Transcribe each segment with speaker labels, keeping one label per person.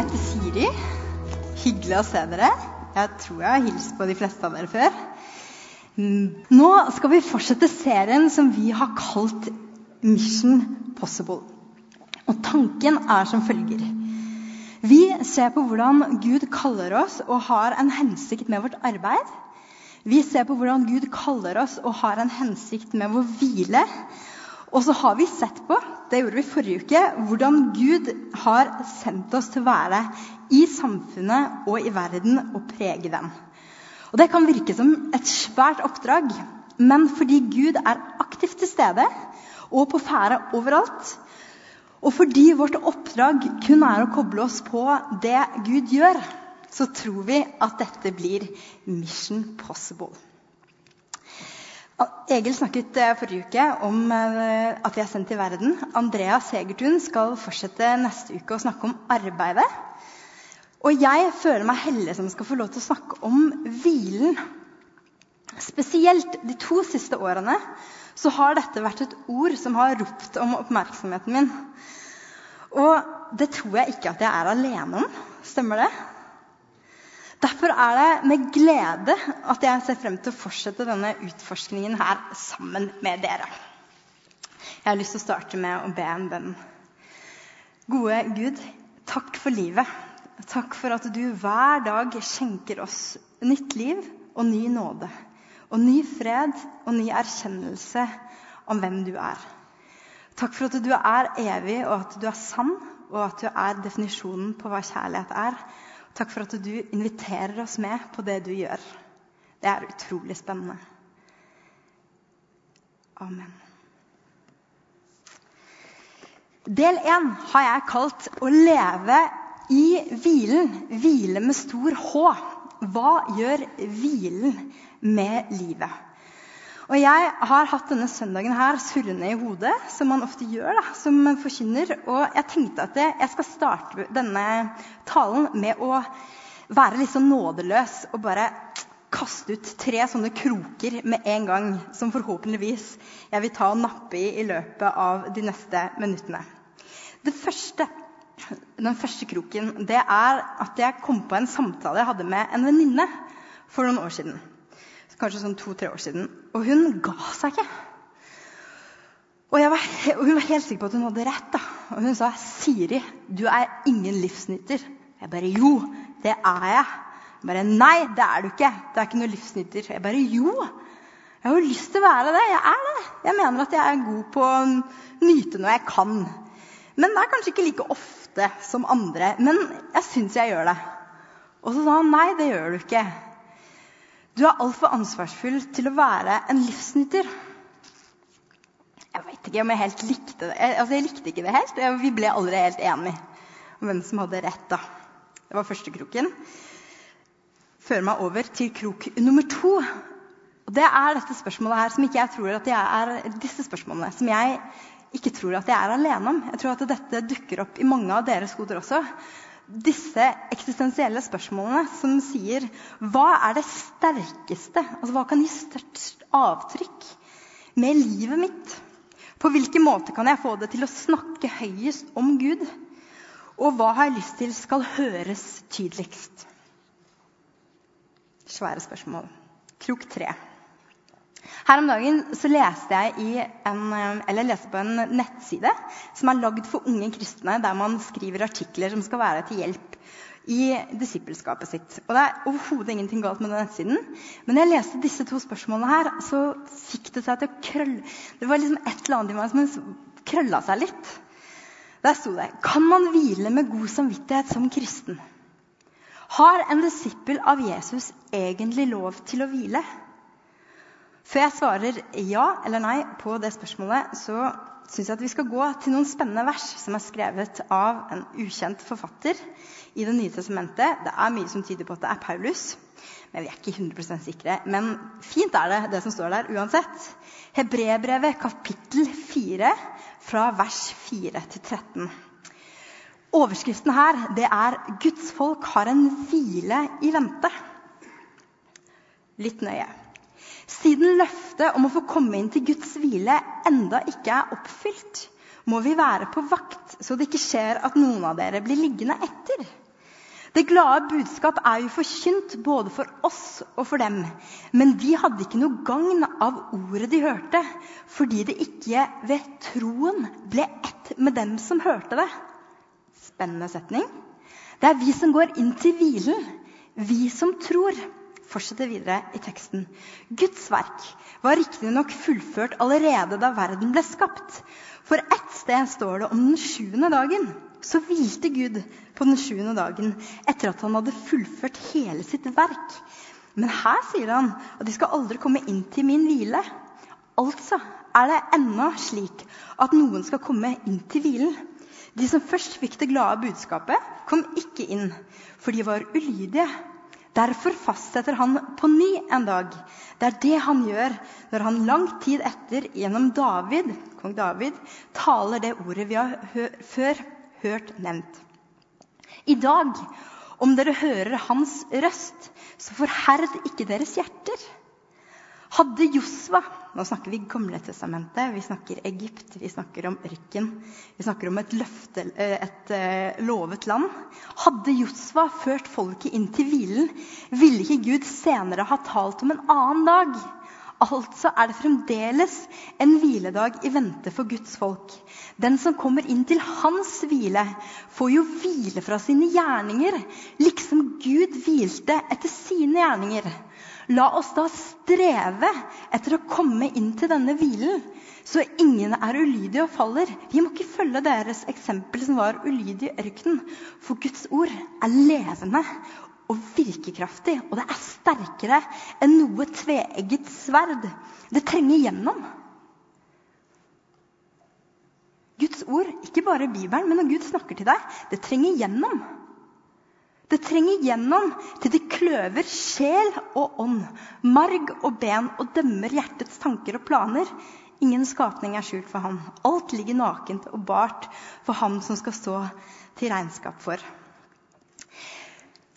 Speaker 1: heter Siri. Hyggelig å se dere. Jeg tror jeg har hilst på de fleste av dere før. Mm, nå skal vi fortsette serien som vi har kalt Mission Possible. Og tanken er som følger. Vi ser på hvordan Gud kaller oss og har en hensikt med vårt arbeid. Vi ser på hvordan Gud kaller oss og har en hensikt med vår hvile. Og så har vi sett på det gjorde vi forrige uke, hvordan Gud har sendt oss til å være i samfunnet og i verden og prege den. Og Det kan virke som et svært oppdrag, men fordi Gud er aktivt til stede og på ferde overalt, og fordi vårt oppdrag kun er å koble oss på det Gud gjør, så tror vi at dette blir mission possible. Egil snakket eh, forrige uke om eh, at vi er sendt til verden. Andrea Segertun skal fortsette neste uke å snakke om arbeidet. Og jeg føler meg heldig som skal få lov til å snakke om hvilen. Spesielt de to siste årene så har dette vært et ord som har ropt om oppmerksomheten min. Og det tror jeg ikke at jeg er alene om. Stemmer det? Derfor er det med glede at jeg ser frem til å fortsette denne utforskningen her sammen med dere. Jeg har lyst til å starte med å be en bønn. Gode Gud, takk for livet. Takk for at du hver dag skjenker oss nytt liv og ny nåde. Og ny fred og ny erkjennelse om hvem du er. Takk for at du er evig, og at du er sann, og at du er definisjonen på hva kjærlighet er. Takk for at du inviterer oss med på det du gjør. Det er utrolig spennende. Amen. Del én har jeg kalt 'Å leve i hvilen'. Hvile med stor H. Hva gjør hvilen med livet? Og jeg har hatt denne søndagen her surrende i hodet, som man ofte gjør da, som forkynner. Og jeg tenkte at jeg skal starte denne talen med å være litt sånn nådeløs og bare kaste ut tre sånne kroker med en gang, som forhåpentligvis jeg vil ta og nappe i i løpet av de neste minuttene. Første, den første kroken det er at jeg kom på en samtale jeg hadde med en venninne for noen år siden kanskje sånn to-tre år siden. Og hun ga seg ikke. Og, var, hun var helt sikker på at hun hadde rett. da. Og hun sa, 'Siri, du er ingen livsnyter.' Jeg bare 'Jo, det er jeg'. Jeg bare 'Nei, det er du ikke. Det er ikke noe livsnyter'. Jeg bare 'Jo, jeg har jo lyst til å være det. Jeg er det. Jeg mener at jeg er god på å nyte når jeg kan. Men det er kanskje ikke like ofte som andre. Men jeg syns jeg gjør det. Og så sa han 'Nei, det gjør du ikke'. Du er altfor ansvarsfull til å være en livsnyter. Jeg vet ikke om jeg helt likte det. Jeg, altså, jeg likte ikke det helt. Vi ble aldri helt enige om hvem som hadde rett. da. Det var første kroken. Fører meg over til krok nummer to. Og det er dette spørsmålet her som ikke jeg tror at jeg er disse spørsmålene som jeg ikke tror at jeg er alene om. Jeg tror at dette dukker opp i mange av deres hoder også disse eksistensielle spørsmålene som sier hva er det sterkeste altså Hva kan gi størst avtrykk med livet mitt? På hvilken måte kan jeg få det til å snakke høyest om Gud? Og hva har jeg lyst til skal høres tydeligst? Svære spørsmål. Krok tre. Her om dagen så leste jeg, en, eh, leste på en nettside som er lagd for unge kristne, der man skriver artikler som skal være til hjelp i disippelskapet sitt. Og Det er overhodet ingenting galt med den nettsiden. Men når jeg leste disse to spørsmålene her, så fikk det seg til å krølle Det var liksom et eller annet i meg som krølla seg litt. Der sto det Kan man hvile med god samvittighet som kristen? Har en disippel av Jesus egentlig lov til å hvile? Før jeg svarer ja eller nei på det spørsmålet, så syns jeg at vi skal gå til noen spennende vers som er skrevet av en ukjent forfatter i Det nye testamentet. Det er mye som tyder på at det er Paulus, men vi er ikke 100 sikre. Men fint er det, det som står der uansett. Hebrebrevet kapittel 4, fra vers 4 til 13. Overskriften her det er 'Guds folk har en hvile i vente'. Litt nøye. Siden løftet om å få komme inn til Guds hvile enda ikke er oppfylt, må vi være på vakt så det ikke skjer at noen av dere blir liggende etter. Det glade budskap er jo forkynt både for oss og for dem. Men de hadde ikke noe gagn av ordet de hørte, fordi det ikke ved troen ble ett med dem som hørte det. Spennende setning. Det er vi som går inn til hvilen, vi som tror. Fortsetter videre i teksten. Guds verk var riktignok fullført allerede da verden ble skapt. For ett sted står det om den sjuende dagen. Så hvilte Gud på den sjuende dagen etter at han hadde fullført hele sitt verk. Men her sier han at de skal aldri komme inn til min hvile. Altså er det ennå slik at noen skal komme inn til hvilen. De som først fikk det glade budskapet, kom ikke inn, for de var ulydige. Derfor fastsetter han på ny en dag. Det er det han gjør når han lang tid etter gjennom David, kong David taler det ordet vi har hør, før hørt nevnt. I dag, om dere hører hans røst, så forherd ikke deres hjerter. Hadde Josva Nå snakker vi Gamle testamentet, vi snakker Egypt, vi snakker om ørken. Vi snakker om et, løfte, eh, et uh, lovet land. Hadde Josva ført folket inn til hvilen, ville ikke Gud senere ha talt om en annen dag. Altså er det fremdeles en hviledag i vente for Guds folk. Den som kommer inn til hans hvile, får jo hvile fra sine gjerninger, liksom Gud hvilte etter sine gjerninger. La oss da streve etter å komme inn til denne hvilen, så ingen er ulydige og faller. Vi må ikke følge deres eksempel som var ulydig i ørkenen. For Guds ord er levende og virkekraftig, og det er sterkere enn noe tveegget sverd. Det trenger gjennom. Guds ord, ikke bare Bibelen, men når Gud snakker til deg, det trenger gjennom. Det trenger gjennom til det kløver sjel og ånd, marg og ben og dømmer hjertets tanker og planer. Ingen skapning er skjult for ham. Alt ligger nakent og bart for ham som skal stå til regnskap for.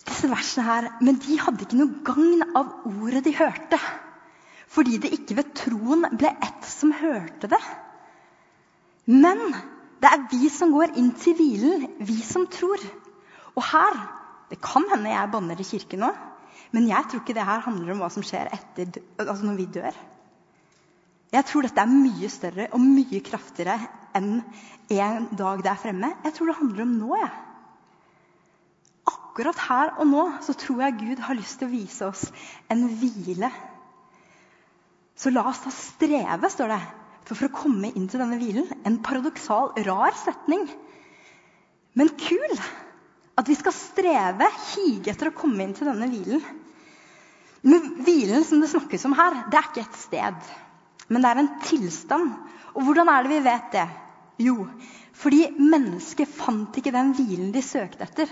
Speaker 1: Disse versene her, Men de hadde ikke noe gagn av ordet de hørte. Fordi det ikke ved troen ble ett som hørte det. Men det er vi som går inn til hvilen, vi som tror. Og her det kan hende jeg banner i kirken nå, men jeg tror ikke det her handler om hva som skjer etter, altså når vi dør. Jeg tror dette er mye større og mye kraftigere enn en dag der fremme. Jeg tror det handler om nå. jeg. Akkurat her og nå så tror jeg Gud har lyst til å vise oss en hvile. Så la oss da streve, står det, for, for å komme inn til denne hvilen. En paradoksal, rar setning. Men kul! At vi skal streve, hige etter å komme inn til denne hvilen. Men hvilen som det snakkes om her, det er ikke et sted. Men det er en tilstand. Og hvordan er det vi vet det? Jo, fordi mennesket fant ikke den hvilen de søkte etter.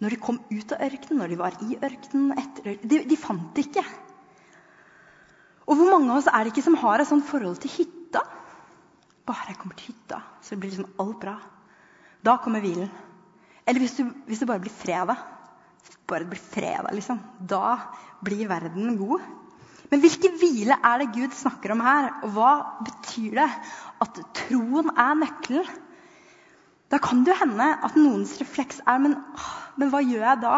Speaker 1: Når de kom ut av ørkenen, når de var i ørkenen etter ørkenen. De, de fant det ikke. Og hvor mange av oss er det ikke som har et sånt forhold til hytta? Bare jeg kommer til hytta, så blir liksom alt bra. Da kommer hvilen. Eller hvis, du, hvis det bare blir freda. Bare blir freda, liksom. Da blir verden god. Men hvilken hvile er det Gud snakker om her? Og hva betyr det at troen er nøkkelen? Da kan det jo hende at noens refleks er men, men hva gjør jeg da?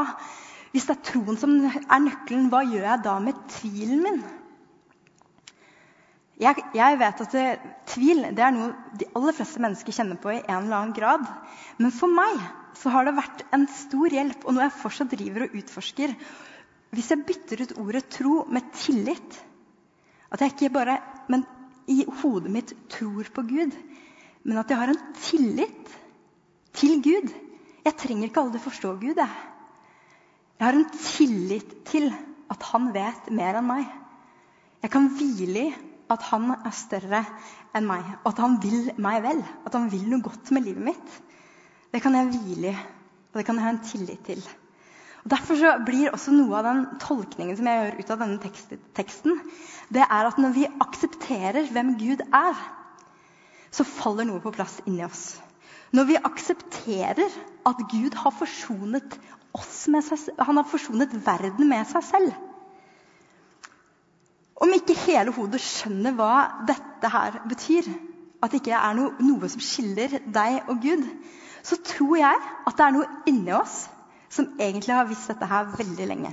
Speaker 1: Hvis det er troen som er nøkkelen, hva gjør jeg da med tvilen min? Jeg, jeg vet at det, tvil det er noe de aller fleste mennesker kjenner på i en eller annen grad. Men for meg så har det vært en stor hjelp, og noe jeg fortsatt driver og utforsker. Hvis jeg bytter ut ordet tro med tillit At jeg ikke bare men i hodet mitt tror på Gud, men at jeg har en tillit til Gud. Jeg trenger ikke aldri forstå Gud. Jeg. jeg har en tillit til at han vet mer enn meg. Jeg kan hvile i at han er større enn meg, og at han vil meg vel. At han vil noe godt med livet mitt. Det kan jeg hvile i, og det kan jeg ha en tillit til. Og Derfor så blir også noe av den tolkningen som jeg gjør ut av denne teksten, det er at når vi aksepterer hvem Gud er, så faller noe på plass inni oss. Når vi aksepterer at Gud har forsonet, oss med seg, han har forsonet verden med seg selv Om ikke hele hodet skjønner hva dette her betyr, at det ikke er noe, noe som skiller deg og Gud, så tror jeg at det er noe inni oss som egentlig har visst dette her veldig lenge.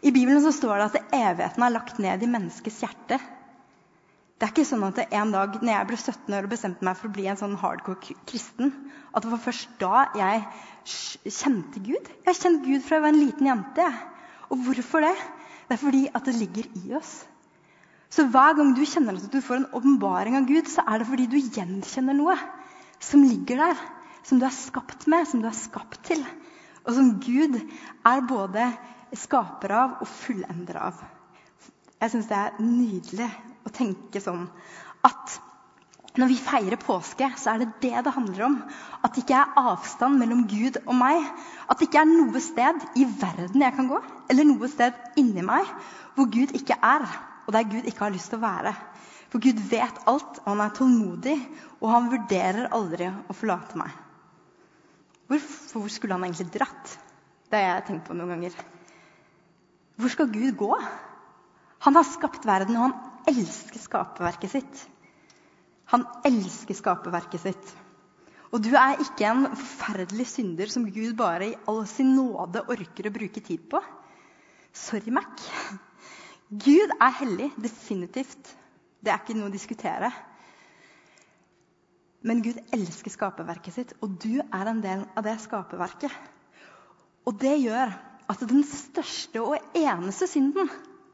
Speaker 1: I Bibelen så står det at evigheten er lagt ned i menneskets hjerte. Det er ikke sånn at en dag når jeg ble 17 år og bestemte meg for å bli en sånn hardcore kristen, at det var først da jeg kjente Gud. Jeg har kjent Gud fra jeg var en liten jente. Og hvorfor det? Det er fordi at det ligger i oss. Så hver gang du kjenner at du får en åpenbaring av Gud, så er det fordi du gjenkjenner noe som ligger der. Som du er skapt med, som du er skapt til. Og som Gud er både skaper av og fullender av. Jeg syns det er nydelig å tenke sånn at når vi feirer påske, så er det det det handler om. At det ikke er avstand mellom Gud og meg. At det ikke er noe sted i verden jeg kan gå, eller noe sted inni meg hvor Gud ikke er og der Gud ikke har lyst til å være. For Gud vet alt, og han er tålmodig, og han vurderer aldri å forlate meg. Hvorfor hvor skulle han egentlig dratt? Det har jeg tenkt på noen ganger. Hvor skal Gud gå? Han har skapt verden, og han elsker skaperverket sitt. Han elsker skaperverket sitt. Og du er ikke en forferdelig synder som Gud bare i all sin nåde orker å bruke tid på. Sorry, Mac. Gud er hellig, definitivt. Det er ikke noe å diskutere. Men Gud elsker skaperverket sitt, og du er en del av det skaperverket. Og det gjør at den største og eneste synden,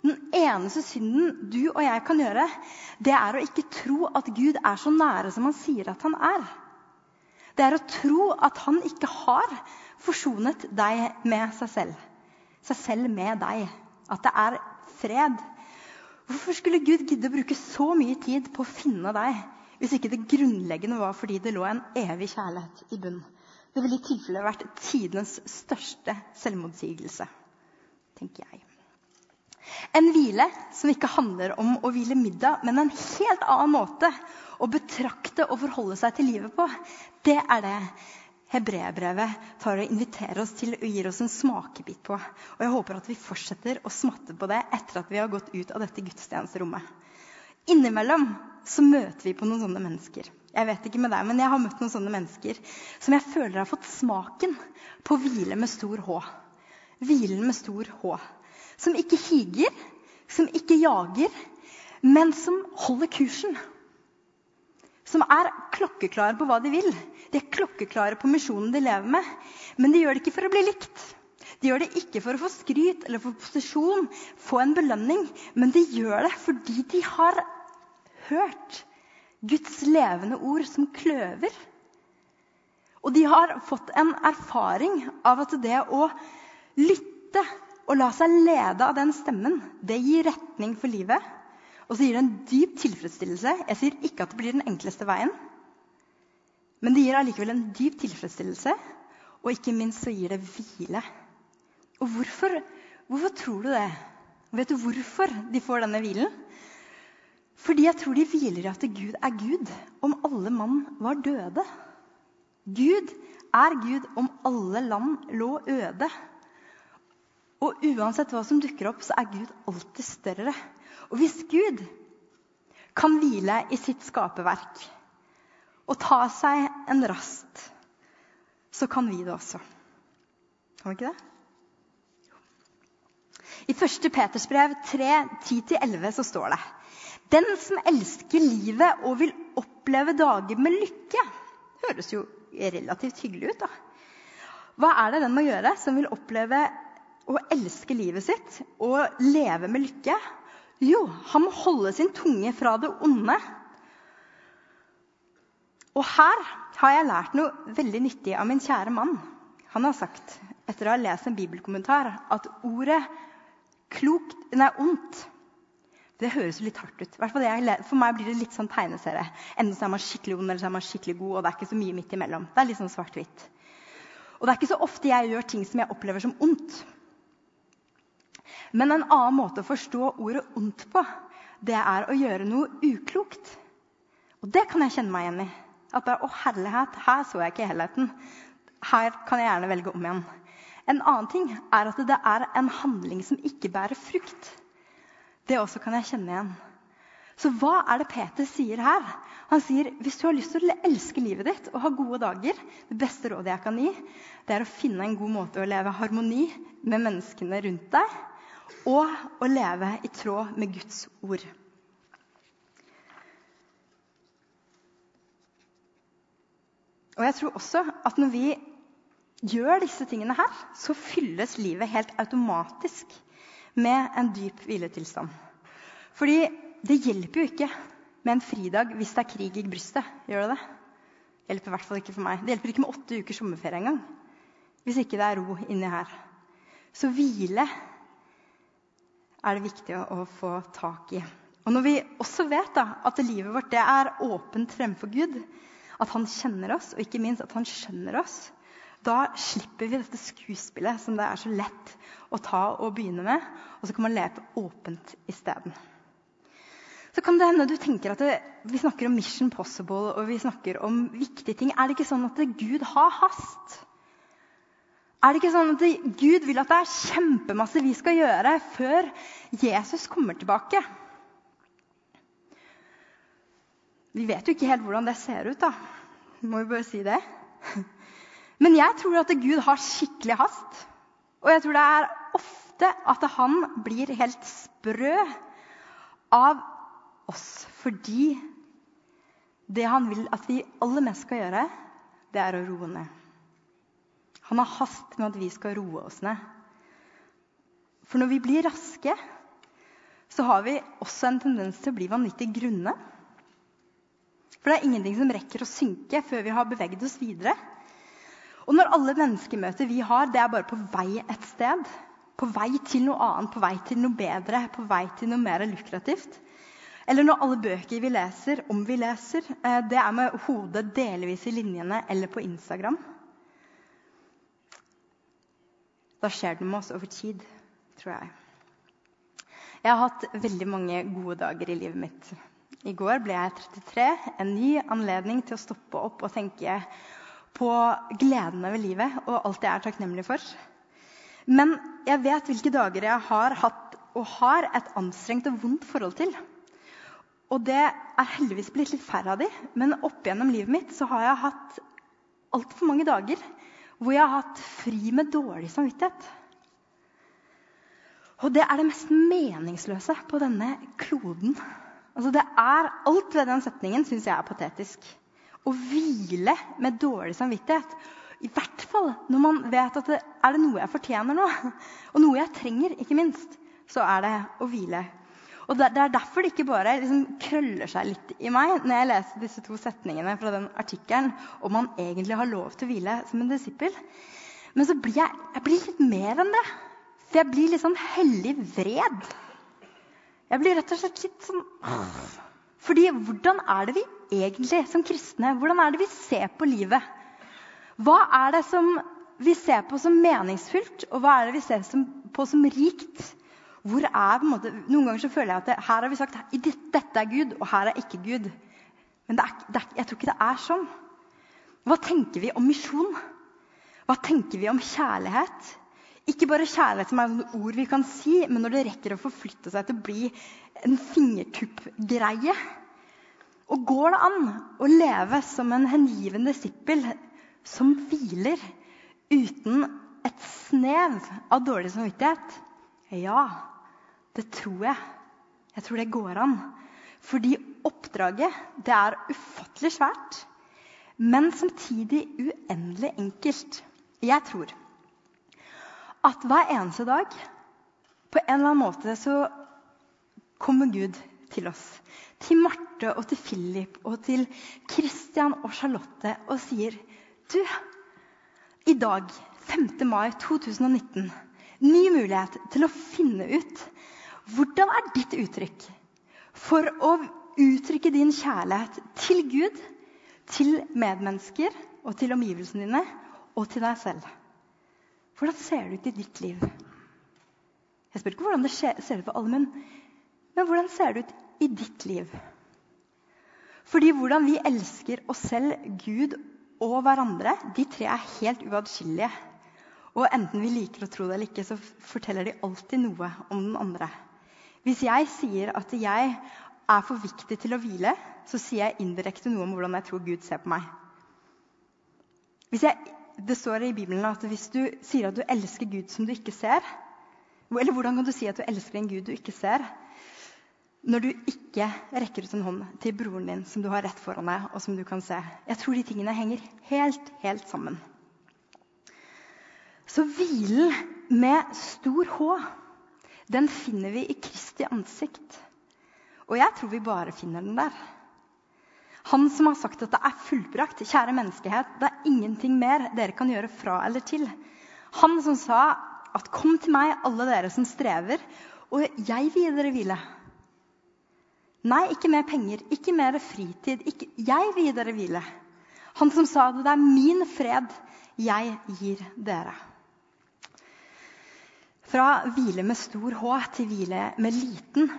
Speaker 1: den eneste synden du og jeg kan gjøre, det er å ikke tro at Gud er så nære som han sier at han er. Det er å tro at han ikke har forsonet deg med seg selv. Seg selv med deg. At det er fred. Hvorfor skulle Gud gidde å bruke så mye tid på å finne deg hvis ikke det grunnleggende var fordi det lå en evig kjærlighet i bunnen? Det ville i tilfelle vært tidenes største selvmotsigelse, tenker jeg. En hvile som ikke handler om å hvile middag, men en helt annen måte å betrakte og forholde seg til livet på, det er det hebreerbrevet tar og inviterer oss til og gir oss en smakebit på. Og jeg håper at vi fortsetter å smatte på det etter at vi har gått ut av dette gudstjenesterommet. Innimellom så møter vi på noen sånne mennesker. Jeg vet ikke med deg, men jeg har møtt noen sånne mennesker som jeg føler har fått smaken på hvile med stor H. Hvilen med stor H. Som ikke higer, som ikke jager, men som holder kursen. Som er klokkeklare på hva de vil. De er klokkeklare på misjonen de lever med. Men de gjør det ikke for å bli likt. De gjør det ikke for å få skryt eller få posisjon, få en belønning. Men de gjør det fordi de har hørt Guds levende ord som kløver. Og de har fått en erfaring av at det å lytte og la seg lede av den stemmen, det gir retning for livet. Og så gir det en dyp tilfredsstillelse. Jeg sier ikke at det blir den enkleste veien. Men det gir allikevel en dyp tilfredsstillelse, og ikke minst så gir det hvile. Og hvorfor, hvorfor tror du det? Vet du hvorfor de får denne hvilen? Fordi jeg tror de hviler i at Gud er Gud om alle mann var døde. Gud er Gud om alle land lå øde. Og uansett hva som dukker opp, så er Gud alltid større. Og hvis Gud kan hvile i sitt skaperverk, og ta seg en rast, så kan vi det også. Kan vi ikke det? I 1. Peters brev 3, 10-11 så står det Den som elsker livet og vil oppleve dager med lykke Høres jo relativt hyggelig ut, da. Hva er det den må gjøre som vil oppleve å elske livet sitt og leve med lykke? Jo, han må holde sin tunge fra det onde og her har jeg lært noe veldig nyttig av min kjære mann. Han har sagt, etter å ha lest en bibelkommentar, at ordet klokt, nei, ondt det høres jo litt hardt ut. For meg blir det litt sånn tegneserie. Enten så er man skikkelig ond eller så er man skikkelig god. og det er ikke så mye midt imellom. Det er litt sånn svart-hvitt. Og det er ikke så ofte jeg gjør ting som jeg opplever som ondt. Men en annen måte å forstå ordet ondt på, det er å gjøre noe uklokt. Og det kan jeg kjenne meg igjen i. At bare, å herlighet, her så jeg ikke helheten. Her kan jeg gjerne velge om igjen. En annen ting er at det er en handling som ikke bærer frukt. Det også kan jeg kjenne igjen. Så hva er det Peter sier her? Han sier hvis du har lyst til å elske livet ditt og ha gode dager Det beste rådet jeg kan gi, det er å finne en god måte å leve harmoni med menneskene rundt deg, og å leve i tråd med Guds ord. Og jeg tror også at når vi gjør disse tingene her, så fylles livet helt automatisk med en dyp hviletilstand. Fordi det hjelper jo ikke med en fridag hvis det er krig i brystet. Gjør det det? Hjelper i hvert fall ikke for meg. Det hjelper ikke med åtte ukers sommerferie engang. Hvis ikke det er ro inni her. Så hvile er det viktig å få tak i. Og når vi også vet da, at livet vårt er åpent fremfor Gud, at han kjenner oss, og ikke minst at han skjønner oss, da slipper vi dette skuespillet som det er så lett å ta og begynne med. Og så kan man leve åpent isteden. Så kan det hende du tenker at vi snakker om Mission Possible og vi snakker om viktige ting. Er det ikke sånn at Gud har hast? Er det ikke sånn at Gud vil at det er kjempemasse vi skal gjøre før Jesus kommer tilbake? Vi vet jo ikke helt hvordan det ser ut, da. Må jo bare si det. Men jeg tror at Gud har skikkelig hast. Og jeg tror det er ofte at han blir helt sprø av oss fordi det han vil at vi aller mest skal gjøre, det er å roe ned. Han har hast med at vi skal roe oss ned. For når vi blir raske, så har vi også en tendens til å bli vanvittig grunne. For det er ingenting som rekker å synke før vi har beveget oss videre. Og når alle menneskemøter vi har, det er bare på vei et sted, på vei til noe annet, på vei til noe bedre, på vei til noe mer lukrativt Eller når alle bøker vi leser, om vi leser, eh, det er med hodet delvis i linjene eller på Instagram Da skjer det med oss over tid, tror jeg. Jeg har hatt veldig mange gode dager i livet mitt. I går ble jeg 33. En ny anledning til å stoppe opp og tenke på gledene ved livet og alt jeg er takknemlig for. Men jeg vet hvilke dager jeg har hatt og har et anstrengt og vondt forhold til. Og det er heldigvis blitt litt færre av de, men opp gjennom livet mitt så har jeg hatt altfor mange dager hvor jeg har hatt fri med dårlig samvittighet. Og det er det mest meningsløse på denne kloden. Altså det er, alt ved den setningen syns jeg er patetisk å hvile med dårlig samvittighet. I hvert fall når man vet at det, er det noe jeg fortjener nå, og noe jeg trenger, ikke minst, så er det å hvile. Og Det, er derfor det ikke bare liksom krøller seg litt i meg når jeg leser disse to setningene fra den artikkelen om man egentlig har lov til å hvile som en disippel. Men så blir jeg, jeg blir litt mer enn det. For jeg blir litt sånn hellig vred. Jeg blir rett og slett litt sånn fordi hvordan er det vi egentlig som kristne hvordan er det vi ser på livet? Hva er det som vi ser på som meningsfylt, og hva er det vi ser på som rikt? Hvor er, på en måte, noen ganger så føler jeg at det, her har vi sagt at dette er Gud, og her er ikke Gud. Men det er, det er, jeg tror ikke det er sånn. Hva tenker vi om misjon? Hva tenker vi om kjærlighet? Ikke bare kjærlighet som er et ord vi kan si, men når det rekker å forflytte seg til å bli en fingertuppgreie. Og går det an å leve som en hengiven disippel som hviler uten et snev av dårlig samvittighet? Ja, det tror jeg. Jeg tror det går an. Fordi oppdraget det er ufattelig svært, men samtidig uendelig enkelt. Jeg tror at hver eneste dag på en eller annen måte så kommer Gud til oss. Til Marte og til Philip og til Christian og Charlotte og sier Du, i dag, 5. mai 2019, ny mulighet til å finne ut hvordan er ditt uttrykk for å uttrykke din kjærlighet til Gud, til medmennesker og til omgivelsene dine og til deg selv. Hvordan ser det ut i ditt liv? Jeg spør ikke hvordan det ser ut for alle, men, men hvordan ser det ut i ditt liv? Fordi hvordan vi elsker oss selv, Gud og hverandre, de tre er helt uatskillelige. Og enten vi liker å tro det eller ikke, så forteller de alltid noe om den andre. Hvis jeg sier at jeg er for viktig til å hvile, så sier jeg indirekte noe om hvordan jeg tror Gud ser på meg. Hvis Jeg, det står i Bibelen at hvis du sier at du elsker Gud som du ikke ser Eller hvordan kan du si at du elsker en Gud du ikke ser, når du ikke rekker ut en hånd til broren din som du har rett foran deg, og som du kan se? Jeg tror de tingene henger helt, helt sammen. Så hvilen med stor H, den finner vi i Kristi ansikt. Og jeg tror vi bare finner den der. Han som har sagt at det er fullbrakt. Kjære menneskehet, det er ingenting mer dere kan gjøre fra eller til. Han som sa at 'kom til meg, alle dere som strever, og jeg vil gi dere hvile'. Nei, ikke mer penger, ikke mer fritid. Ikke, jeg vil gi dere hvile. Han som sa at det er min fred jeg gir dere. Fra hvile med stor H til hvile med liten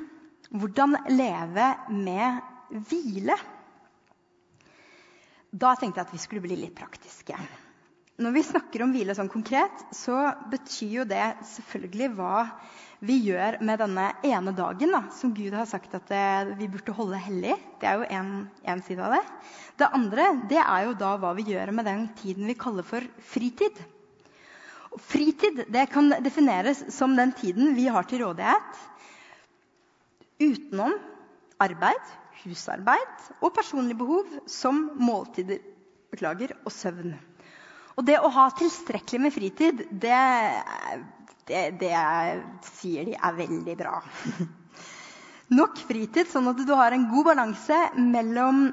Speaker 1: hvordan leve med hvile? Da tenkte jeg at vi skulle bli litt praktiske. Når vi snakker om hvile sånn konkret, så betyr jo det selvfølgelig hva vi gjør med denne ene dagen da, som Gud har sagt at vi burde holde hellig. Det er jo én side av det. Det andre det er jo da hva vi gjør med den tiden vi kaller for fritid. Og fritid det kan defineres som den tiden vi har til rådighet utenom arbeid, husarbeid og personlige behov som måltider beklager, og søvn. Og det å ha tilstrekkelig med fritid, det, det, det er, sier de er veldig bra. Nok fritid, sånn at du har en god balanse mellom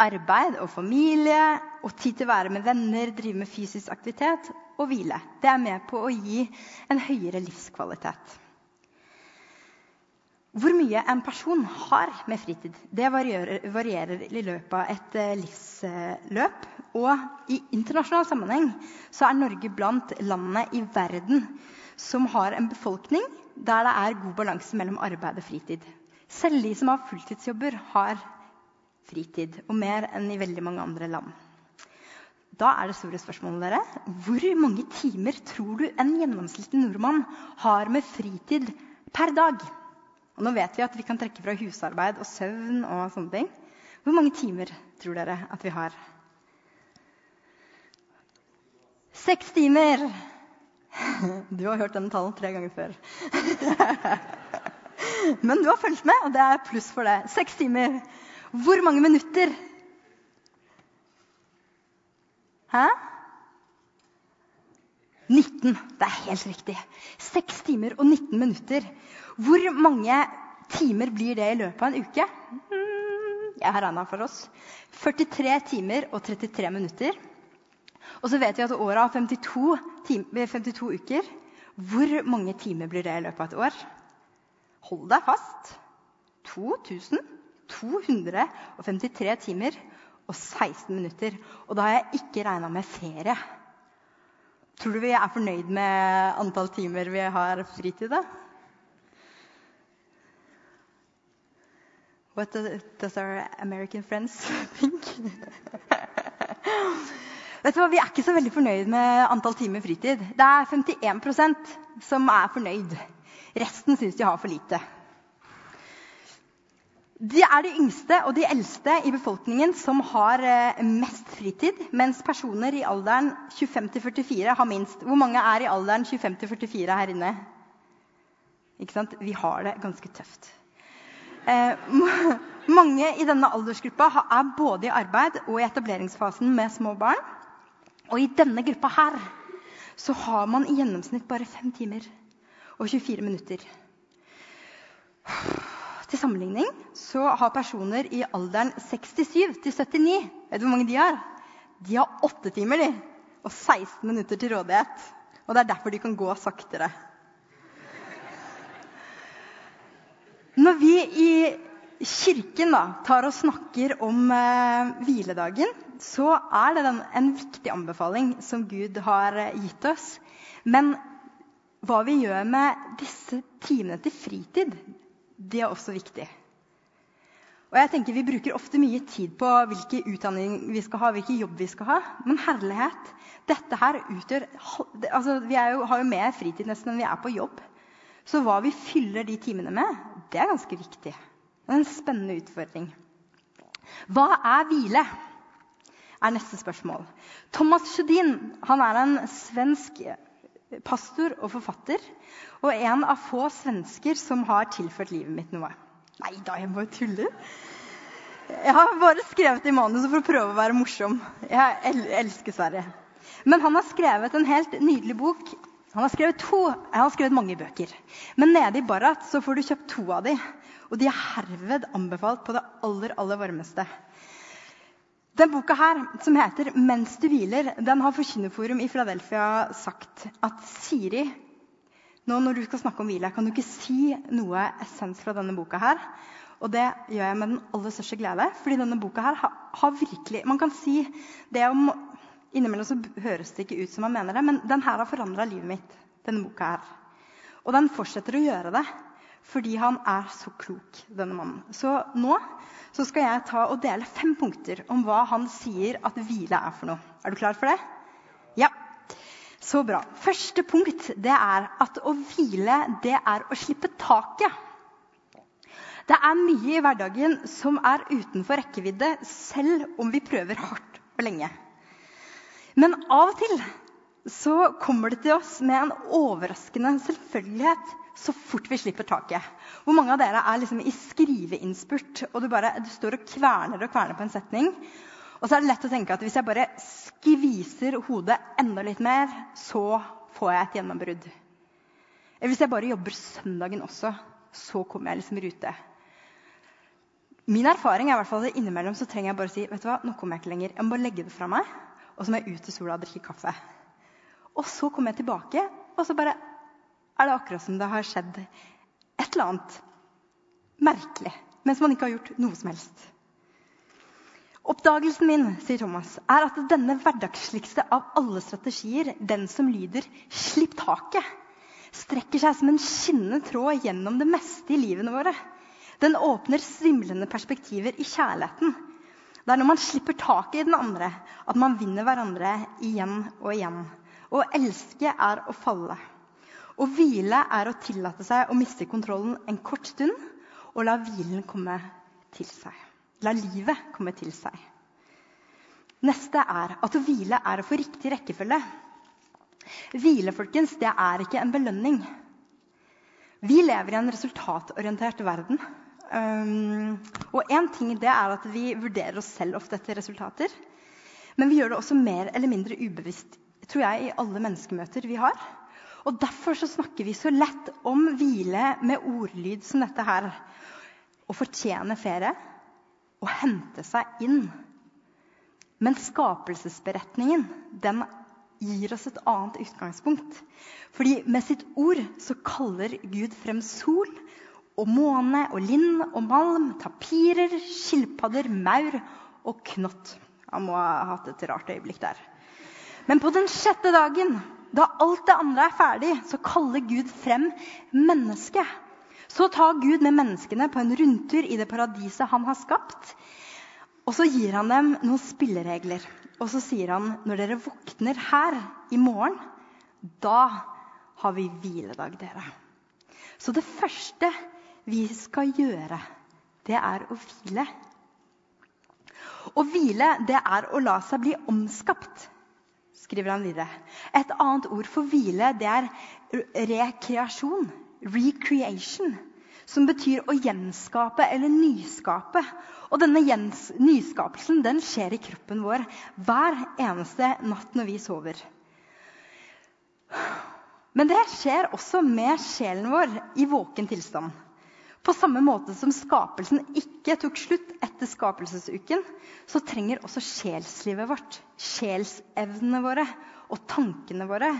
Speaker 1: arbeid og familie og tid til å være med venner, drive med fysisk aktivitet og hvile. Det er med på å gi en høyere livskvalitet. Hvor mye en person har med fritid, det varierer, varierer i løpet av et eh, livsløp. Og i internasjonal sammenheng så er Norge blant landene i verden som har en befolkning der det er god balanse mellom arbeid og fritid. Selv de som har fulltidsjobber, har fritid, og mer enn i veldig mange andre land. Da er det store spørsmålet dere. Hvor mange timer tror du en gjennomsnittlig nordmann har med fritid per dag? Og nå vet vi at vi kan trekke fra husarbeid og søvn og sånne ting. Hvor mange timer tror dere at vi har? Seks timer! Du har hørt denne tallen tre ganger før. Men du har fulgt med, og det er pluss for det. Seks timer. Hvor mange minutter? Hæ? 19. Det er helt riktig. 6 timer og 19 minutter. Hvor mange timer blir det i løpet av en uke? Hmm, jeg har regna for oss. 43 timer og 33 minutter. Og så vet vi at året har 52, time, 52 uker. Hvor mange timer blir det i løpet av et år? Hold deg fast. 2253 timer og 16 minutter. Og da har jeg ikke regna med ferie. Tror du vi er fornøyd med antall timer vi har fritid? da? What does our American friends think? Vet du hva, Vi er ikke så veldig fornøyd med antall timer fritid. Det er 51% som er fornøyd. Resten syns de har for lite. De er de yngste og de eldste i befolkningen som har eh, mest fritid, mens personer i alderen 25-44 har minst. Hvor mange er i alderen 25-44 her inne? Ikke sant? Vi har det ganske tøft. Eh, mange i denne aldersgruppa er både i arbeid og i etableringsfasen med små barn. Og i denne gruppa her så har man i gjennomsnitt bare fem timer og 24 minutter. Til sammenligning så har personer i alderen 67 til 79 Vet du hvor mange de har? De har åtte timer de, og 16 minutter til rådighet. Og Det er derfor de kan gå saktere. Når vi i kirken da, tar og snakker om eh, hviledagen, så er det den, en viktig anbefaling som Gud har eh, gitt oss. Men hva vi gjør med disse timene til fritid, det er også viktig. Og jeg tenker Vi bruker ofte mye tid på hvilken utdanning vi skal ha, hvilken jobb vi skal ha. Men herlighet, dette her utgjør altså Vi jo, har jo mer fritid nesten enn vi er på jobb. Så hva vi fyller de timene med, det er ganske viktig. Det er en spennende utfordring. Hva er hvile? er neste spørsmål. Thomas Sjødin er en svensk pastor og forfatter. Og en av få svensker som har tilført livet mitt noe. Nei da, jeg bare tuller. Jeg har bare skrevet i manuset for å prøve å være morsom. Jeg elsker Sverre. Men han har skrevet en helt nydelig bok. Han har skrevet to, han har skrevet mange bøker. Men nede i Barrat så får du kjøpt to av dem. Og de er herved anbefalt på det aller, aller varmeste. Den boka her, som heter 'Mens du hviler', den har Forkynnerforum i Philadelphia sagt at Siri nå når du skal snakke om hvile, kan du ikke si noe essens fra denne boka her. Og det gjør jeg med den aller største glede. fordi denne boka her har, har virkelig Man kan si det om Innimellom så høres det ikke ut som man mener det, men den her har forandra livet mitt. denne boka her. Og den fortsetter å gjøre det fordi han er så klok, denne mannen. Så nå så skal jeg ta og dele fem punkter om hva han sier at hvile er for noe. Er du klar for det? Ja. Så bra. Første punkt det er at å hvile, det er å slippe taket. Det er mye i hverdagen som er utenfor rekkevidde, selv om vi prøver hardt og lenge. Men av og til så kommer det til oss med en overraskende selvfølgelighet så fort vi slipper taket. Hvor mange av dere er liksom i skriveinnspurt, og du, bare, du står og kverner og kverner på en setning? Og så er det lett å tenke at hvis jeg bare skviser hodet enda litt mer, så får jeg et gjennombrudd. Eller hvis jeg bare jobber søndagen også, så kommer jeg liksom i rute. Min erfaring er i hvert fall at innimellom så trenger jeg bare å si vet du hva, nå kommer jeg ikke lenger. Jeg må bare legge det fra meg, og så må jeg ut i sola og drikke kaffe. Og så kommer jeg tilbake, og så bare er det akkurat som det har skjedd et eller annet merkelig mens man ikke har gjort noe som helst. Oppdagelsen min sier Thomas, er at denne hverdagsligste av alle strategier, den som lyder 'slipp taket', strekker seg som en skinnende tråd gjennom det meste i livene våre. Den åpner svimlende perspektiver i kjærligheten. Det er når man slipper taket i den andre, at man vinner hverandre igjen og igjen. Å elske er å falle. Å hvile er å tillate seg å miste kontrollen en kort stund og la hvilen komme til seg. La livet komme til seg. Neste er at å hvile er å få riktig rekkefølge. Hvile folkens, det er ikke en belønning. Vi lever i en resultatorientert verden. Um, og én ting det er at vi vurderer oss selv ofte etter resultater. Men vi gjør det også mer eller mindre ubevisst tror jeg, i alle menneskemøter vi har. Og Derfor så snakker vi så lett om hvile med ordlyd som dette her. Å fortjene ferie. Å hente seg inn. Men skapelsesberetningen den gir oss et annet utgangspunkt. Fordi med sitt ord så kaller Gud frem sol og måne og lind og malm, tapirer, skilpadder, maur og knott. Han må ha hatt et rart øyeblikk der. Men på den sjette dagen, da alt det andre er ferdig, så kaller Gud frem mennesket. Så tar Gud med menneskene på en rundtur i det paradiset han har skapt. Og så gir han dem noen spilleregler. Og så sier han når dere våkner her i morgen, da har vi hviledag, dere. Så det første vi skal gjøre, det er å hvile. Å hvile, det er å la seg bli omskapt, skriver han videre. Et annet ord for hvile, det er rekreasjon. Recreation. Som betyr å gjenskape eller nyskape. Og denne nyskapelsen den skjer i kroppen vår hver eneste natt når vi sover. Men det skjer også med sjelen vår i våken tilstand. På samme måte som skapelsen ikke tok slutt etter skapelsesuken, så trenger også sjelslivet vårt, sjelsevnene våre og tankene våre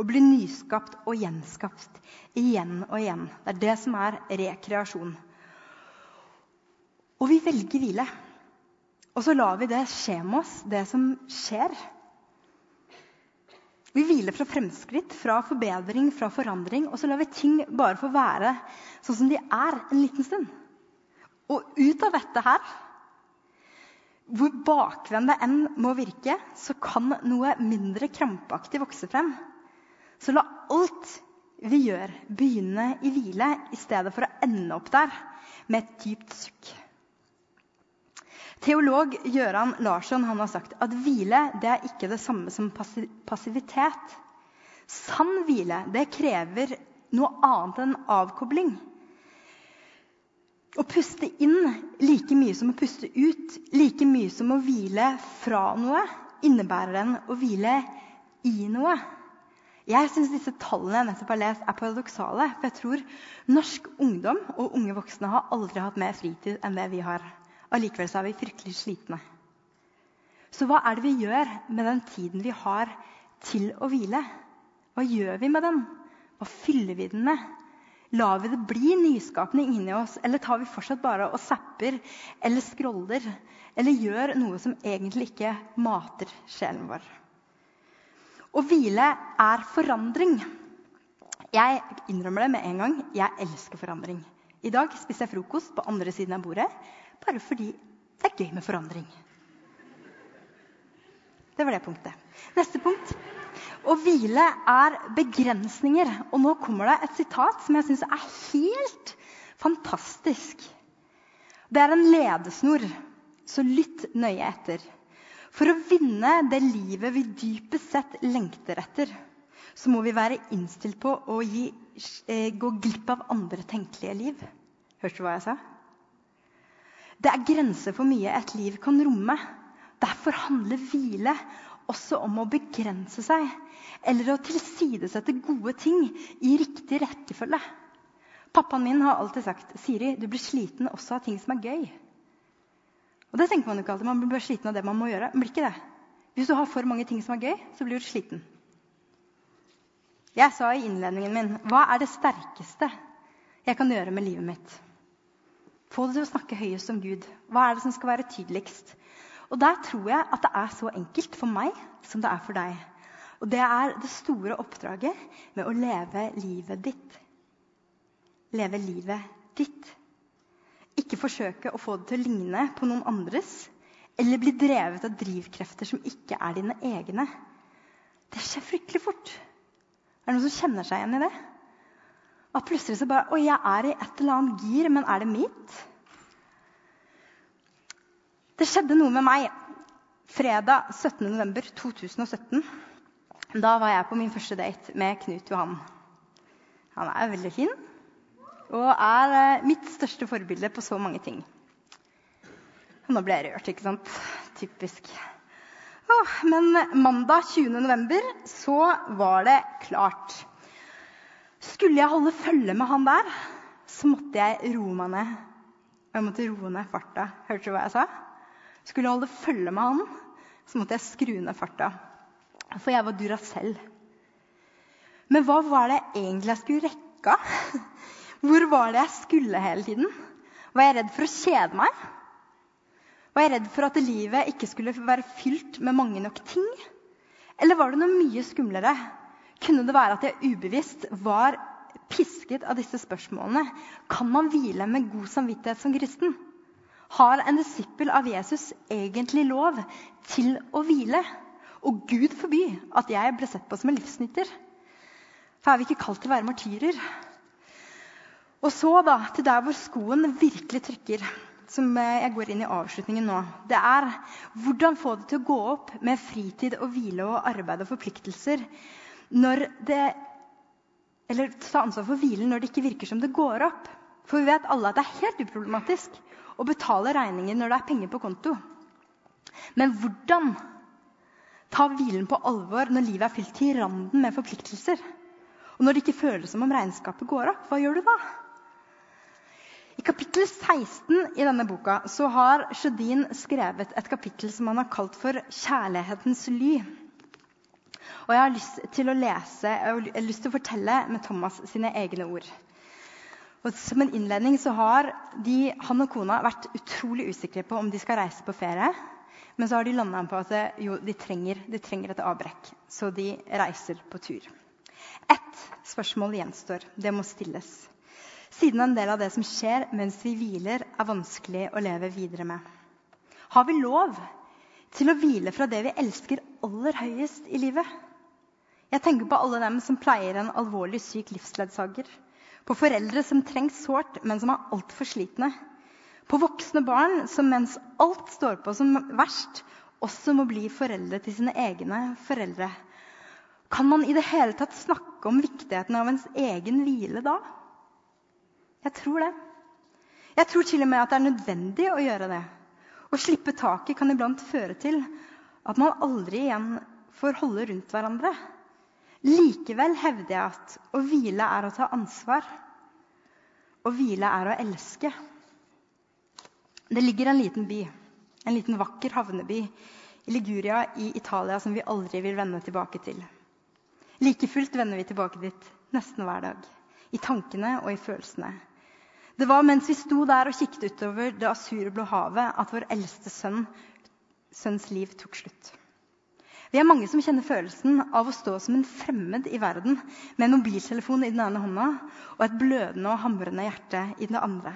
Speaker 1: å bli nyskapt og gjenskapt igjen og igjen. Det er det som er rekreasjon. Og vi velger hvile. Og så lar vi det skje med oss, det som skjer. Vi hviler fra fremskritt, fra forbedring, fra forandring. Og så lar vi ting bare få være sånn som de er en liten stund. Og ut av dette her, hvor bakvendt det enn må virke, så kan noe mindre krampaktig vokse frem. Så la alt vi gjør, begynne i hvile i stedet for å ende opp der med et dypt sukk. Teolog Gøran Larsson har sagt at hvile det er ikke det samme som passivitet. Sann hvile det krever noe annet enn avkobling. Å puste inn like mye som å puste ut, like mye som å hvile fra noe, innebærer den å hvile i noe. Jeg syns disse tallene jeg nettopp har lest, er paradoksale. For jeg tror norsk ungdom og unge voksne har aldri hatt mer fritid enn det vi har. Allikevel er vi fryktelig slitne. Så hva er det vi gjør med den tiden vi har til å hvile? Hva gjør vi med den? Hva fyller vi den med? Lar vi det bli nyskapende inni oss, eller tar vi fortsatt bare og zapper eller scroller? Eller gjør noe som egentlig ikke mater sjelen vår? Å hvile er forandring. Jeg innrømmer det med en gang. Jeg elsker forandring. I dag spiser jeg frokost på andre siden av bordet bare fordi det er gøy med forandring. Det var det punktet. Neste punkt å hvile er begrensninger. Og nå kommer det et sitat som jeg syns er helt fantastisk. Det er en ledesnor, så lytt nøye etter. For å vinne det livet vi dypest sett lengter etter, så må vi være innstilt på å gi, eh, gå glipp av andre tenkelige liv. Hørte du hva jeg sa? Det er grenser for mye et liv kan romme. Derfor handler hvile også om å begrense seg eller å tilsidesette gode ting i riktig rekkefølge. Pappaen min har alltid sagt Siri, du blir sliten også av ting som er gøy. Og det tenker Man jo ikke alltid. Man blir sliten av det man må gjøre. Men blir ikke det. Hvis du har for mange ting som er gøy, så blir du sliten. Jeg sa i innledningen min hva er det sterkeste jeg kan gjøre med livet mitt? Få det til å snakke høyest om Gud. Hva er det som skal være tydeligst? Og der tror jeg at det er så enkelt for meg som det er for deg. Og det er det store oppdraget med å leve livet ditt. Leve livet ditt. Ikke forsøke å få det til å ligne på noen andres eller bli drevet av drivkrefter som ikke er dine egne. Det skjer fryktelig fort. Er det noen som kjenner seg igjen i det? At plutselig så bare Oi, jeg er i et eller annet gir, men er det mitt? Det skjedde noe med meg fredag 17.11.2017. Da var jeg på min første date med Knut Johan. Han er veldig fin og er eh, mitt største forbilde på så mange ting. nå ble jeg rørt, ikke sant? Typisk. Åh, men mandag 20.11. så var det klart. Skulle jeg holde følge med han der, så måtte jeg roe meg ned. Og jeg måtte roe ned farta. Hørte du hva jeg sa? skulle jeg holde følge med han, så måtte jeg skru ned farta. For jeg var Duracell. Men hva var det egentlig jeg skulle rekke Hvor var det jeg skulle hele tiden? Var jeg redd for å kjede meg? Var jeg redd for at livet ikke skulle være fylt med mange nok ting? Eller var det noe mye skumlere? Kunne det være at jeg ubevisst var pisket av disse spørsmålene? Kan man hvile med god samvittighet som kristen? har en disippel av Jesus egentlig lov til å hvile? Og Gud forby at jeg ble sett på som en livsnytter. For er vi ikke kalt til å være martyrer? Og så da, til der hvor skoen virkelig trykker, som jeg går inn i avslutningen nå. Det er hvordan få det til å gå opp med fritid og hvile og arbeid og forpliktelser når det Eller ta ansvar for hvilen når det ikke virker som det går opp. For vi vet alle at det er helt uproblematisk å betale regninger når det er penger på konto. Men hvordan ta hvilen på alvor når livet er fylt til randen med forpliktelser? Og når det ikke føles som om regnskapet går opp, hva gjør du da? I kapittel 16 i denne boka så har Sjødin skrevet et kapittel som han har kalt for 'Kjærlighetens ly'. Og jeg har lyst til å lese, jeg har lyst til å fortelle med Thomas sine egne ord. Og som en innledning så har de, han og kona vært utrolig usikre på om de skal reise på ferie. Men så har de landa på at jo, de, trenger, de trenger et avbrekk. Så de reiser på tur. Ett spørsmål gjenstår. Det må stilles. Siden en del av det som skjer mens vi hviler, er vanskelig å leve videre med. Har vi lov til å hvile fra det vi elsker aller høyest i livet? Jeg tenker på alle dem som pleier en alvorlig syk livsledsager På foreldre som trengs sårt, men som er altfor slitne. På voksne barn som mens alt står på som verst, også må bli foreldre til sine egne foreldre. Kan man i det hele tatt snakke om viktigheten av ens egen hvile da? Jeg tror det. Jeg tror til og med at det er nødvendig å gjøre det. Å slippe taket kan iblant føre til at man aldri igjen får holde rundt hverandre. Likevel hevder jeg at å hvile er å ta ansvar. Å hvile er å elske. Det ligger en liten by, en liten vakker havneby i Liguria i Italia som vi aldri vil vende tilbake til. Like fullt vender vi tilbake dit nesten hver dag. I tankene og i følelsene. Det var mens vi sto der og kikket utover det asurblå havet, at vår eldste sønn, sønns liv tok slutt. Vi er mange som kjenner følelsen av å stå som en fremmed i verden med en mobiltelefon i den ene hånda og et blødende og hamrende hjerte i den andre.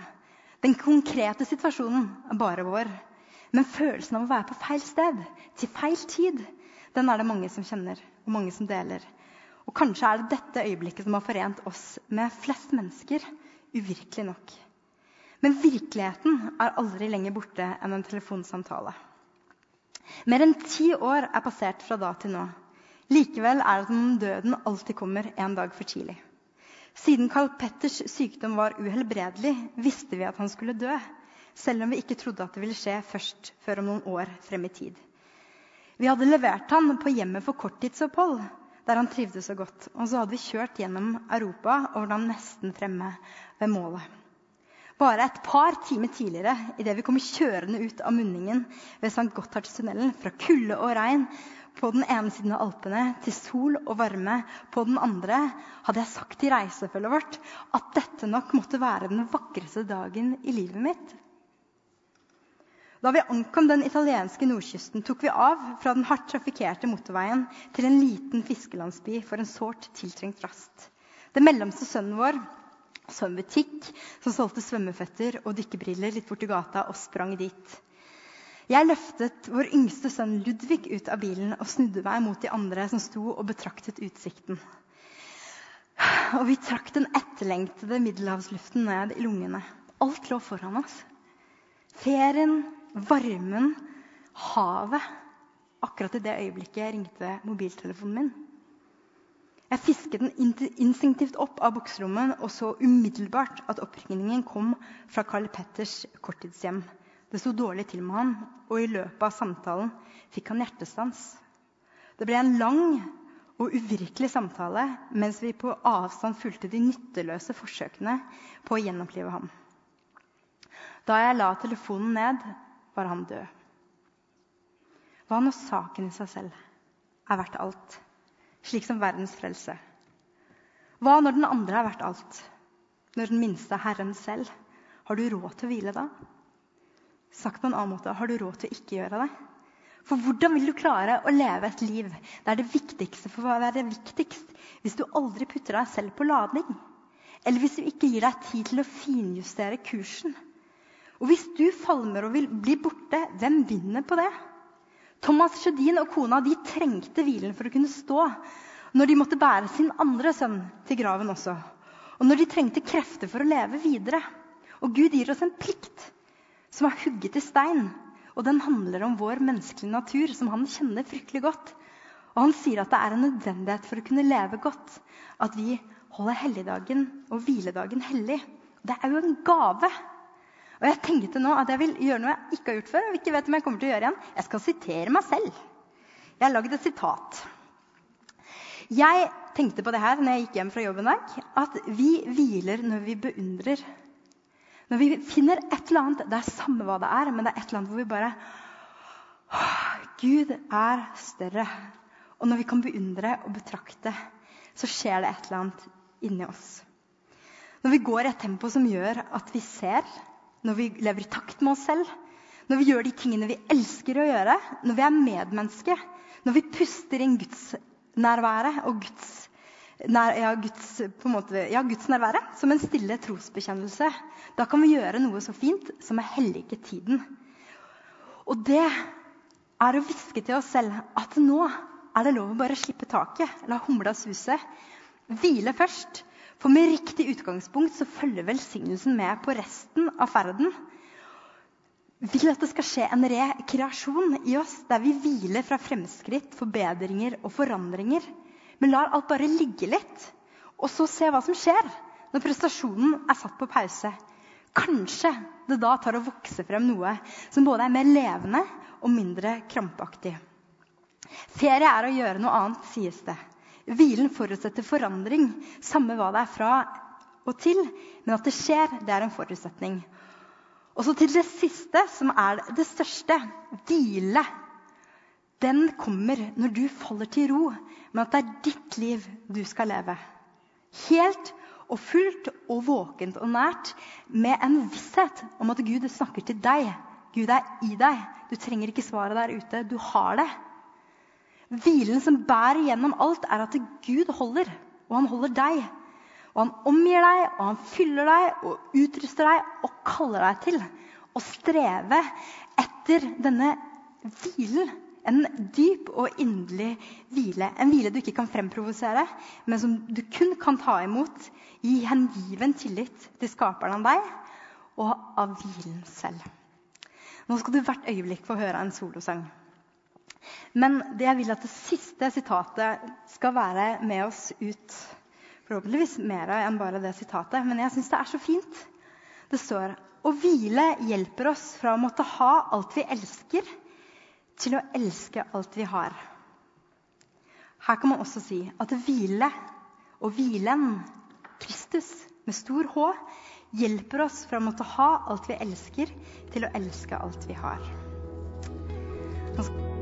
Speaker 1: Den konkrete situasjonen er bare vår. Men følelsen av å være på feil sted til feil tid, den er det mange som kjenner, og mange som deler. Og kanskje er det dette øyeblikket som har forent oss med flest mennesker uvirkelig nok. Men virkeligheten er aldri lenger borte enn en telefonsamtale. Mer enn ti år er passert fra da til nå. Likevel er det som om døden alltid kommer en dag for tidlig. Siden Carl Petters sykdom var uhelbredelig, visste vi at han skulle dø. Selv om vi ikke trodde at det ville skje først før om noen år frem i tid. Vi hadde levert han på hjemmet for korttidsopphold, der han trivdes så godt. Og så hadde vi kjørt gjennom Europa og var nesten fremme ved målet. Bare et par timer tidligere, idet vi kommer kjørende ut av munningen ved St. Gotthardstunnelen, fra kulde og regn på den ene siden av Alpene til sol og varme på den andre, hadde jeg sagt til reisefølget vårt at dette nok måtte være den vakreste dagen i livet mitt. Da vi ankom den italienske nordkysten, tok vi av fra den hardt trafikkerte motorveien til en liten fiskelandsby for en sårt tiltrengt rast. Den mellomste sønnen vår så en butikk som solgte svømmeføtter og dykkerbriller litt borti gata, og sprang dit. Jeg løftet vår yngste sønn Ludvig ut av bilen og snudde meg mot de andre som sto og betraktet utsikten. Og vi trakk den etterlengtede middelhavsluften ned i lungene. Alt lå foran oss. Ferien, varmen, havet. Akkurat i det øyeblikket ringte mobiltelefonen min. Jeg fisket den instinktivt opp av bukserommet og så umiddelbart at oppringningen kom fra Carl Petters korttidshjem. Det sto dårlig til med han, og i løpet av samtalen fikk han hjertestans. Det ble en lang og uvirkelig samtale mens vi på avstand fulgte de nytteløse forsøkene på å gjenopplive ham. Da jeg la telefonen ned, var han død. Hva når saken i seg selv er verdt alt, slik som verdens frelse? Hva når den andre er verdt alt, når den minste er Herren selv? Har du råd til å hvile da? Sagt på en annen måte har du råd til å ikke gjøre det? For hvordan vil du klare å leve et liv der det viktigste får være viktigst hvis du aldri putter deg selv på lading? Eller hvis du ikke gir deg tid til å finjustere kursen? Og hvis du falmer og vil bli borte, hvem vinner på det? Thomas Sjødin og kona de trengte hvilen for å kunne stå når de måtte bære sin andre sønn til graven også. Og når de trengte krefter for å leve videre. Og Gud gir oss en plikt som er hugget i stein. Og den handler om vår menneskelige natur, som han kjenner fryktelig godt. Og han sier at det er en nødvendighet for å kunne leve godt at vi holder helligdagen og hviledagen hellig. Det er jo en gave. Og jeg tenkte nå at jeg vil gjøre noe jeg ikke har gjort før. og ikke vet om Jeg kommer til å gjøre igjen. Jeg skal sitere meg selv. Jeg har lagd et sitat. Jeg tenkte på det her når jeg gikk hjem fra jobb en dag, at vi hviler når vi beundrer. Når vi finner et eller annet Det er samme hva det er, men det er et eller annet hvor vi bare Gud er større. Og når vi kan beundre og betrakte, så skjer det et eller annet inni oss. Når vi går i et tempo som gjør at vi ser, når vi lever i takt med oss selv, når vi gjør de tingene vi elsker å gjøre, når vi er medmenneske, når vi puster inn gudsnærværet og Guds, nær, ja, Guds, måte, ja, gudsnærværet som en stille trosbekjennelse, da kan vi gjøre noe så fint som å hellige tiden. Og det er å hviske til oss selv at nå er det lov å bare slippe taket, la humla suse. Hvile først For med riktig utgangspunkt så følger velsignelsen med på resten av ferden. Vil at det skal skje en rekreasjon i oss der vi hviler fra fremskritt, forbedringer og forandringer. Men lar alt bare ligge litt, og så se hva som skjer når prestasjonen er satt på pause. Kanskje det da tar å vokse frem noe som både er mer levende og mindre krampaktig. Ferie er å gjøre noe annet, sies det. Hvilen forutsetter forandring, samme hva det er fra og til. Men at det skjer, det er en forutsetning. Og så til det siste, som er det største hvile. Den kommer når du faller til ro, men at det er ditt liv du skal leve. Helt og fullt og våkent og nært, med en visshet om at Gud snakker til deg. Gud er i deg. Du trenger ikke svaret der ute. Du har det. Hvilen som bærer gjennom alt, er at Gud holder, og han holder deg. Og han omgir deg, og han fyller deg og utruster deg og kaller deg til å streve etter denne hvilen. En dyp og inderlig hvile. En hvile du ikke kan fremprovosere, men som du kun kan ta imot i hengiven tillit til skaperen av deg og av hvilen selv. Nå skal du hvert øyeblikk få høre en solosang. Men det jeg vil at det siste sitatet skal være med oss ut Forhåpentligvis mer enn bare det sitatet, men jeg syns det er så fint. Det står å hvile hjelper oss fra å måtte ha alt vi elsker, til å elske alt vi har. Her kan man også si at hvile og hvilen, Kristus med stor H, hjelper oss fra å måtte ha alt vi elsker, til å elske alt vi har. Nå skal